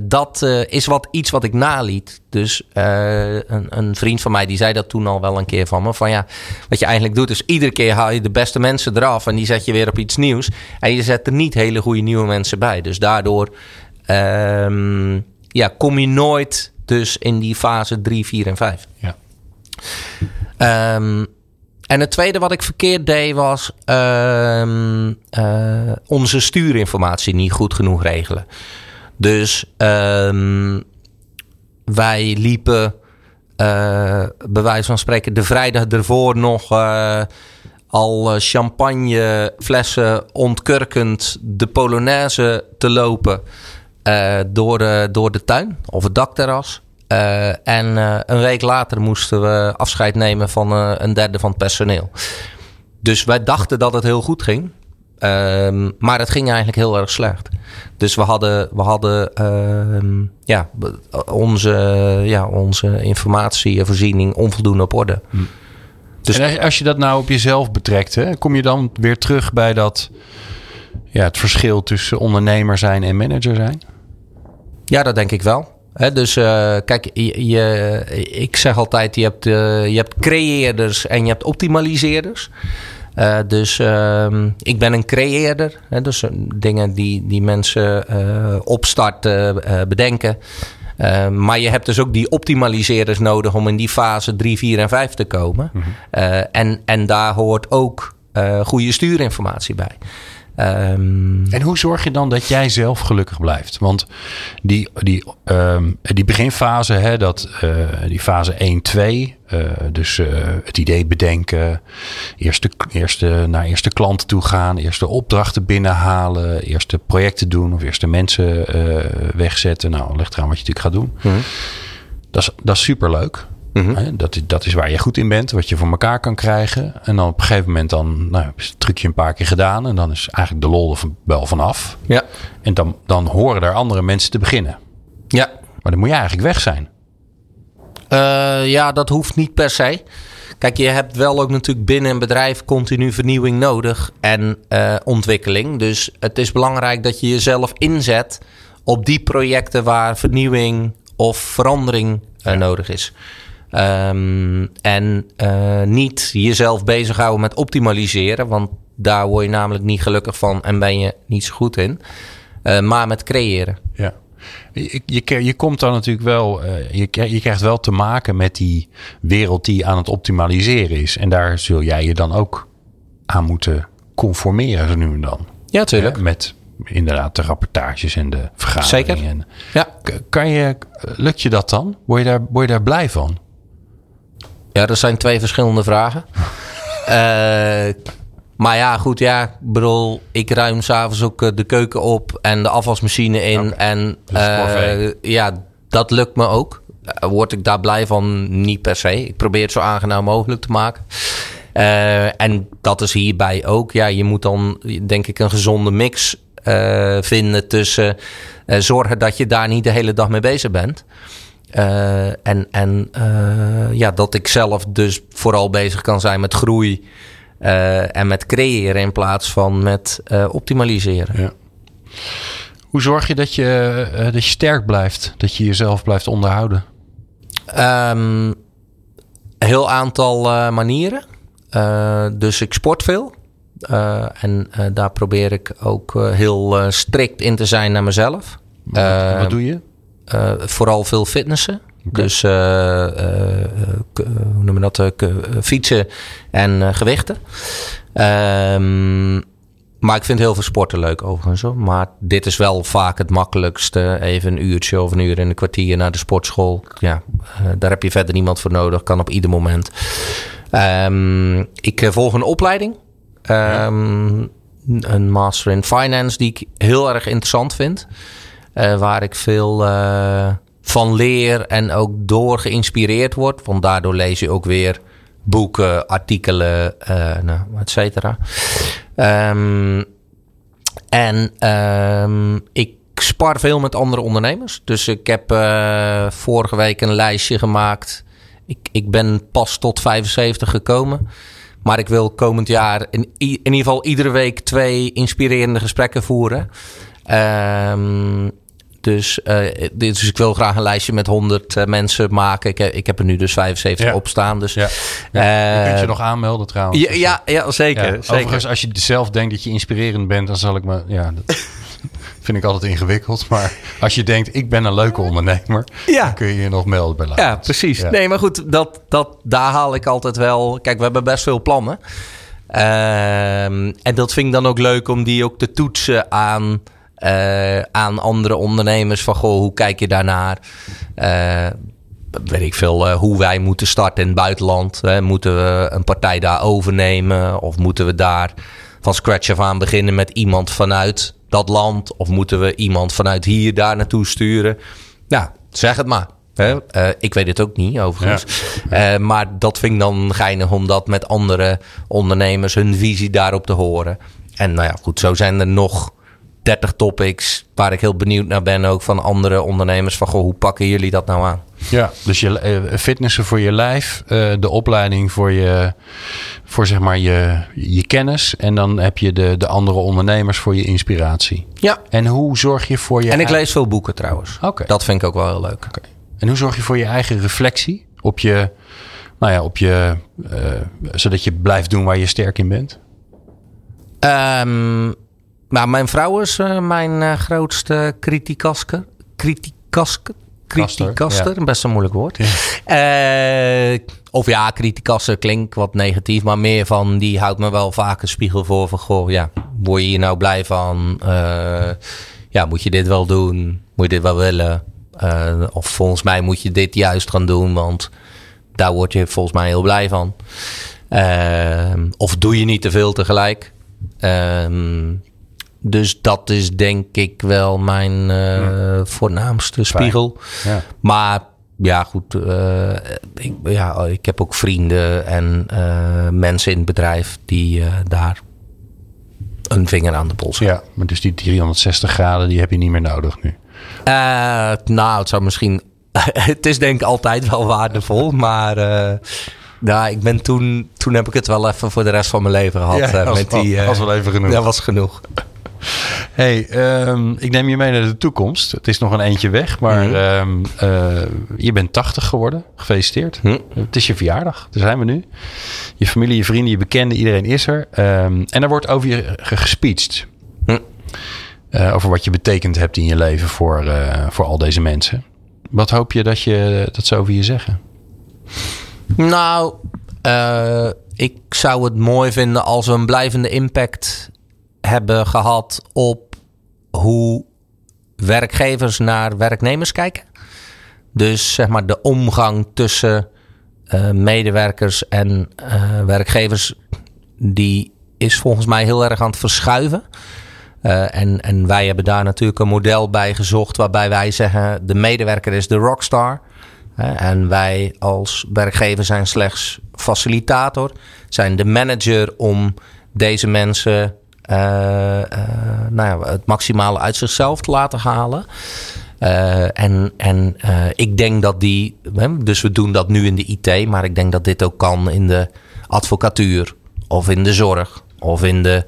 S3: dat is wat, iets wat ik naliet. Dus een, een, vriend van mij die zei dat toen al wel een keer van me. Van ja, wat je eigenlijk doet is iedere keer haal je de beste mensen eraf. En die zet je weer op iets nieuws. En je zet er niet hele goede nieuwe mensen bij. Dus daardoor um, ja, kom je nooit dus in die fase 3, 4 en 5. Ja. Um, en het tweede wat ik verkeerd deed was uh, uh, onze stuurinformatie niet goed genoeg regelen. Dus uh, wij liepen, uh, bij wijze van spreken, de vrijdag ervoor nog uh, al champagneflessen ontkurkend de Polonaise te lopen door, de, door de tuin of het dakterras. Uh, en uh, een week later moesten we afscheid nemen van uh, een derde van het personeel. Dus wij dachten dat het heel goed ging. Ehm, maar het ging eigenlijk heel erg slecht. Dus we hadden, we hadden ehm, ja, onze, ja, onze informatievoorziening onvoldoende op orde. Hm.
S2: Dus en als je dat nou op jezelf betrekt, hè, kom je dan weer terug bij dat, ja, het verschil tussen ondernemer zijn en manager zijn?
S3: Ja, dat denk ik wel dus uh, kijk, je, ik zeg altijd: je hebt, uh, je hebt creëerders en je hebt optimaliseerders. Uh, dus ehm, ik ben een creëerder. Hè, dus dingen die, die mensen opstarten, bedenken. maar je hebt dus ook die optimaliseerders nodig om in die fase 3, 4 en 5 te komen. Mm -hmm. en, en daar hoort ook goede stuurinformatie bij.
S2: Um, en hoe zorg je dan dat jij zelf gelukkig blijft? Want die, die, um, die beginfase, hè, dat, uh, die fase 1, 2, uh, dus uh, het idee bedenken, eerste, eerste, naar eerste klanten toe gaan, eerste opdrachten binnenhalen, eerste projecten doen of eerste mensen wegzetten. Nou, leg eraan wat je natuurlijk gaat doen. Mm -hmm. Dat is, dat is superleuk. Mm dat, dat is waar je goed in bent, wat je voor elkaar kan krijgen. En dan op een gegeven moment dan, nou, is het trucje een paar keer gedaan. En dan is eigenlijk de lol er wel vanaf. Ja. En dan, dan horen er andere mensen te beginnen. Ja. Maar dan moet je eigenlijk weg zijn.
S3: Uh, ja, dat hoeft niet per se. Kijk, je hebt wel ook natuurlijk binnen een bedrijf continu vernieuwing nodig en uh, ontwikkeling. Dus het is belangrijk dat je jezelf inzet op die projecten waar vernieuwing of verandering uh, ja. nodig is. Um, en uh, niet jezelf bezighouden met optimaliseren, want daar word je namelijk niet gelukkig van en ben je niet zo goed in. Uh, maar met creëren.
S2: Ja. Je, je, je komt dan natuurlijk wel, uh, je, je krijgt wel te maken met die wereld die aan het optimaliseren is. En daar zul jij je dan ook aan moeten conformeren, zo nu en dan.
S3: Ja, tuurlijk.
S2: met inderdaad de rapportages en de vergaderingen.
S3: Zeker. Ja.
S2: Kan je, lukt je dat dan? Word je daar, word je daar blij van?
S3: Ja, dat zijn twee verschillende vragen. uh, [laughs] maar ja, goed, ja, ik bedoel, ik ruim s'avonds ook eh, de keuken op en de afwasmachine in. Okay. En uh, ja, dat lukt me ook. Word ik daar blij van? Niet per se. Ik probeer het zo aangenaam mogelijk te maken. Uh, en dat is hierbij ook. Ja, je moet dan denk ik een gezonde mix vinden tussen zorgen dat je daar niet de hele dag mee bezig bent. Uh, en en uh, ja, dat ik zelf dus vooral bezig kan zijn met groei uh, en met creëren in plaats van met optimaliseren. Ja.
S2: Hoe zorg je dat, je dat je sterk blijft, dat je jezelf blijft onderhouden?
S3: Um, heel aantal manieren. dus ik sport veel. en daar probeer ik ook heel strikt in te zijn naar mezelf.
S2: Wat, wat doe je?
S3: Uh, vooral veel fitnessen. Okay. Dus uh, uh, hoe noemen we dat? fietsen en gewichten. Um, maar ik vind heel veel sporten leuk overigens. Hoor. Maar dit is wel vaak het makkelijkste. Even een uurtje of een uur en een kwartier naar de sportschool. Ja, daar heb je verder niemand voor nodig. Kan op ieder moment. Um, ik volg een opleiding. Um, een master in finance die ik heel erg interessant vind. Uh, waar ik veel uh, van leer en ook door geïnspireerd word. Want daardoor lees je ook weer boeken, artikelen, uh, nou, et cetera. Ehm, en ehm, ik spar veel met andere ondernemers. Dus ik heb vorige week een lijstje gemaakt. Ik, ik ben pas tot 75 gekomen. Maar ik wil komend jaar in, in ieder geval iedere week twee inspirerende gesprekken voeren. Um, dus, uh, dus ik wil graag een lijstje met 100 uh, mensen maken. Ik, ik heb er nu dus 75
S2: Ja.
S3: op staan. Dus,
S2: Ja. Ja, je kunt je
S3: eh,
S2: nog aanmelden trouwens.
S3: ja, ja, ja, zeker.
S2: Ja,
S3: zeker.
S2: Overigens, als je zelf denkt dat je inspirerend bent, dan zal ik me. Ja, dat [laughs] vind ik altijd ingewikkeld. Maar als je denkt, ik ben een leuke ondernemer,
S3: Ja.
S2: dan kun je je nog melden bij
S3: Ja,
S2: Laurens.
S3: precies.
S2: Ja.
S3: Nee, maar goed, dat, dat, daar haal ik altijd wel. Kijk, we hebben best veel plannen. Ehm, en dat vind ik dan ook leuk om die ook te toetsen aan, eh, aan andere ondernemers. Van goh, hoe kijk je daarnaar? Eh, weet ik veel, eh, hoe wij moeten starten in het buitenland. Hè? Moeten we een partij daar overnemen? Of moeten we daar van scratch af aan beginnen met iemand vanuit dat land? Of moeten we iemand vanuit hier daar naartoe sturen? Ja, zeg het maar. Hè? Ik weet het ook niet, overigens. Maar dat vind ik dan geinig om dat met andere ondernemers hun visie daarop te horen. En nou ja, goed, zo zijn er nog 30 topics waar ik heel benieuwd naar ben, ook van andere ondernemers. Van goh, hoe pakken jullie dat nou aan?
S2: Ja, dus je eh, fitnessen voor je lijf, eh, de opleiding voor je, voor zeg maar je, je kennis. En dan heb je de, de andere ondernemers voor je inspiratie.
S3: Ja.
S2: En hoe zorg je voor je
S3: En ik lees veel boeken trouwens.
S2: Oké.
S3: Dat vind ik ook wel heel leuk.
S2: En hoe zorg je voor je eigen reflectie op je, nou ja, op je, eh, zodat je blijft doen waar je sterk in bent?
S3: Ehm, maar mijn vrouw is eh, mijn eh, grootste criticasker. Criticasker?
S2: Kaster,
S3: Criticaster, best een moeilijk woord. Eh, of ja, criticaster klinkt wat negatief, maar meer van die houdt me wel vaak een spiegel voor van goh, ja, word je hier nou blij van? Ja, moet je dit wel doen? Moet je dit wel willen? Of volgens mij moet je dit juist gaan doen, want daar word je volgens mij heel blij van. Of doe je niet te veel tegelijk? Ehm, dus dat is denk ik wel mijn eh, voornaamste spiegel.
S2: Ja.
S3: Maar ja, goed. eh, ik, ja, ik heb ook vrienden en eh, mensen in het bedrijf die daar een vinger aan de pols hebben.
S2: ja, maar dus die 360 graden, die heb je niet meer nodig nu.
S3: Nou, het zou misschien. [laughs] het is denk ik altijd wel waardevol, maar. nou, ik ben toen, toen heb ik het wel even voor de rest van mijn leven gehad. eh,
S2: was,
S3: met die, eh,
S2: was wel even genoeg.
S3: Dat was genoeg.
S2: Hey, ehm, ik neem je mee naar de toekomst. Het is nog een eentje weg, maar
S3: Mhm.
S2: ehm, eh, je bent 80 geworden. Gefeliciteerd.
S3: Hm.
S2: Het is je verjaardag, daar zijn we nu. Je familie, je vrienden, je bekenden, iedereen is er. Ehm, en er wordt over je ge- gespeecht.
S3: Hm.
S2: Eh, over wat je betekend hebt in je leven voor, eh, voor al deze mensen. Wat hoop je dat, je dat ze over je zeggen?
S3: Nou, ik zou het mooi vinden als we een blijvende impact hebben gehad op hoe werkgevers naar werknemers kijken. Dus zeg maar de omgang tussen eh, medewerkers en eh, werkgevers, die is volgens mij heel erg aan het verschuiven. Eh, en, en wij hebben daar natuurlijk een model bij gezocht waarbij wij zeggen: de medewerker is de rockstar. En wij als werkgever zijn slechts facilitator, zijn de manager om deze mensen eh, eh, nou ja, het maximale uit zichzelf te laten halen. Eh, en en ik denk dat die, dus we doen dat nu in de IT, maar ik denk dat dit ook kan in de advocatuur of in de zorg of in de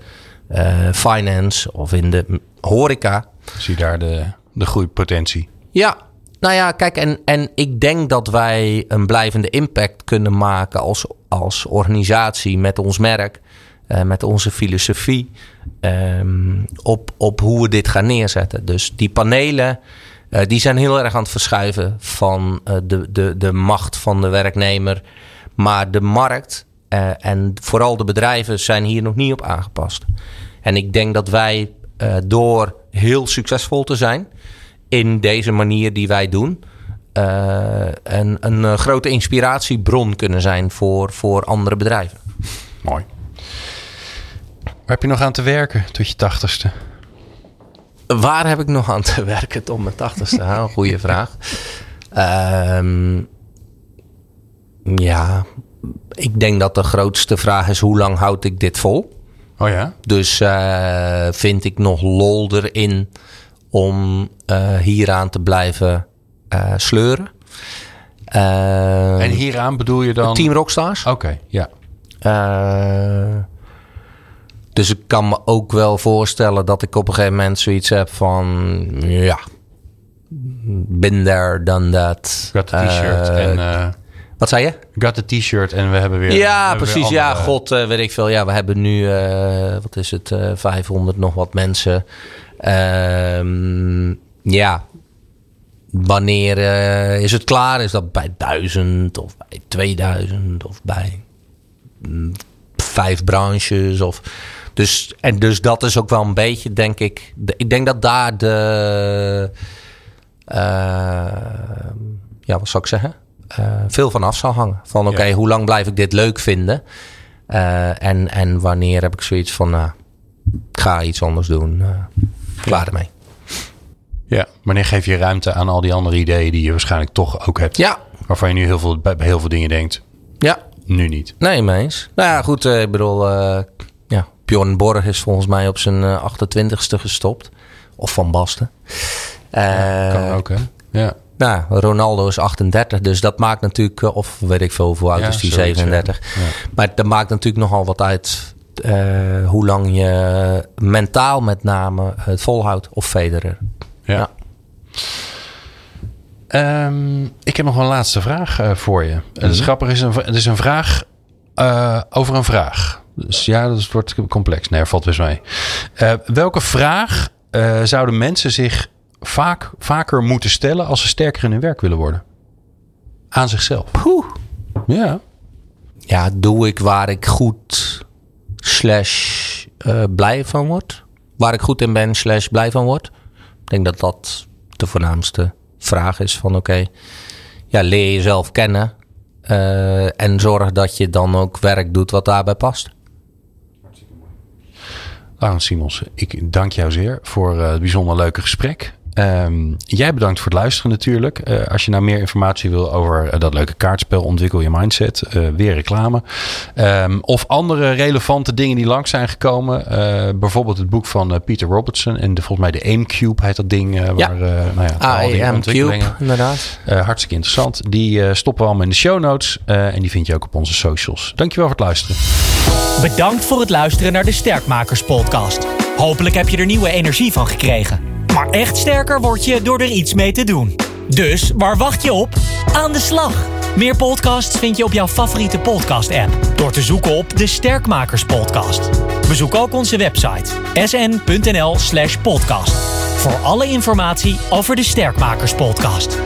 S3: finance of in de horeca.
S2: Zie je daar de, de groeipotentie?
S3: Ja, nou ja, kijk, en, en ik denk dat wij een blijvende impact kunnen maken als, als organisatie met ons merk, eh, met onze filosofie, ehm, op, op hoe we dit gaan neerzetten. Dus die panelen, eh, die zijn heel erg aan het verschuiven van eh, de, de, de macht van de werknemer. Maar de markt en vooral de bedrijven zijn hier nog niet op aangepast. En ik denk dat wij door heel succesvol te zijn in deze manier die wij doen, een, een grote inspiratiebron kunnen zijn voor, voor andere bedrijven.
S2: Mooi. Waar heb je nog aan te werken tot je tachtigste?
S3: Waar heb ik nog aan te werken tot mijn tachtigste? Een goede vraag. Ehm, ja, ik denk dat de grootste vraag is: hoe lang houd ik dit vol?
S2: Oh ja?
S3: Dus eh, vind ik nog lol erin om uh, hieraan te blijven uh, sleuren.
S2: en hieraan bedoel je dan?
S3: Team Rockstars.
S2: Oké, ja.
S3: Dus ik kan me ook wel voorstellen dat ik op een gegeven moment zoiets heb van... Ja, been there, done that.
S2: Got the t-shirt en...
S3: Wat zei je?
S2: Got the t-shirt en we hebben weer.
S3: Ja, precies. Ja, god, uh, weet ik veel. Ja, we hebben nu, uh, wat is het, uh, 500 nog wat mensen. Ehm, ja, wanneer is het klaar? Is dat bij 1000 of bij 2000 of bij mm, vijf branches? Of, dus, en dus dat is ook wel een beetje, denk ik. De, ik denk dat daar de. ja, wat zou ik zeggen? uh, veel van af zal hangen. Van oké, hoe lang blijf ik dit leuk vinden? Uh, en, en wanneer heb ik zoiets van, nou, ik ga iets anders doen. Klaar ermee.
S2: Ja, wanneer geef je ruimte aan al die andere ideeën die je waarschijnlijk toch ook hebt?
S3: Ja.
S2: Waarvan je nu heel veel, bij heel veel dingen denkt.
S3: Ja.
S2: Nu niet.
S3: Nee, meens. Nou ja, goed. ik bedoel, Bjorn Borg is volgens mij op zijn 28ste gestopt. Of Van Basten.
S2: Ja, kan ook, hè? Ja.
S3: Nou, Ronaldo is 38, dus dat maakt natuurlijk, eh, of weet ik veel hoeveel oud is die, 37. Ja. Maar dat maakt natuurlijk nogal wat uit uh, hoe lang je mentaal met name het volhoudt. Of Federer.
S2: Ja. ja. Um, ik heb nog een laatste vraag uh, voor je. Mm -hmm. Het is grappig, is een, het is een vraag uh, over een vraag. Dus ja, dat wordt complex. Nee, valt mee. welke vraag zouden mensen zich vaak, vaker moeten stellen als ze sterker in hun werk willen worden. Aan zichzelf.
S3: Poeh.
S2: Ja.
S3: Ja, doe ik waar ik goed slash uh, blij van word? Waar ik goed in ben slash blij van word? Ik denk dat dat de voornaamste vraag is van oké, okay, ja, leer jezelf kennen uh, en zorg dat je dan ook werk doet wat daarbij past.
S2: Arend Simons, ik dank jou zeer voor uh, het bijzonder leuke gesprek. Um, jij bedankt voor het luisteren natuurlijk. Uh, als je nou meer informatie wil over uh, dat leuke kaartspel Ontwikkel je Mindset, uh, weer reclame. Um, of andere relevante dingen die langs zijn gekomen. bijvoorbeeld het boek van Peter Robertson en de, volgens mij de Aim Cube heet dat ding.
S3: ja.
S2: Waar, nou ja,
S3: al die ontwikkelingen. Cube, inderdaad.
S2: hartstikke interessant. Die stoppen we allemaal in de show notes. en die vind je ook op onze socials. Dankjewel voor het luisteren.
S1: Bedankt voor het luisteren naar de Sterkmakers podcast. Hopelijk heb je er nieuwe energie van gekregen. Maar echt sterker word je door er iets mee te doen. Dus waar wacht je op? Aan de slag! Meer podcasts vind je op jouw favoriete podcast-app door te zoeken op de Sterkmakers Podcast. Bezoek ook onze website sn.nl/podcast voor alle informatie over de Sterkmakers Podcast.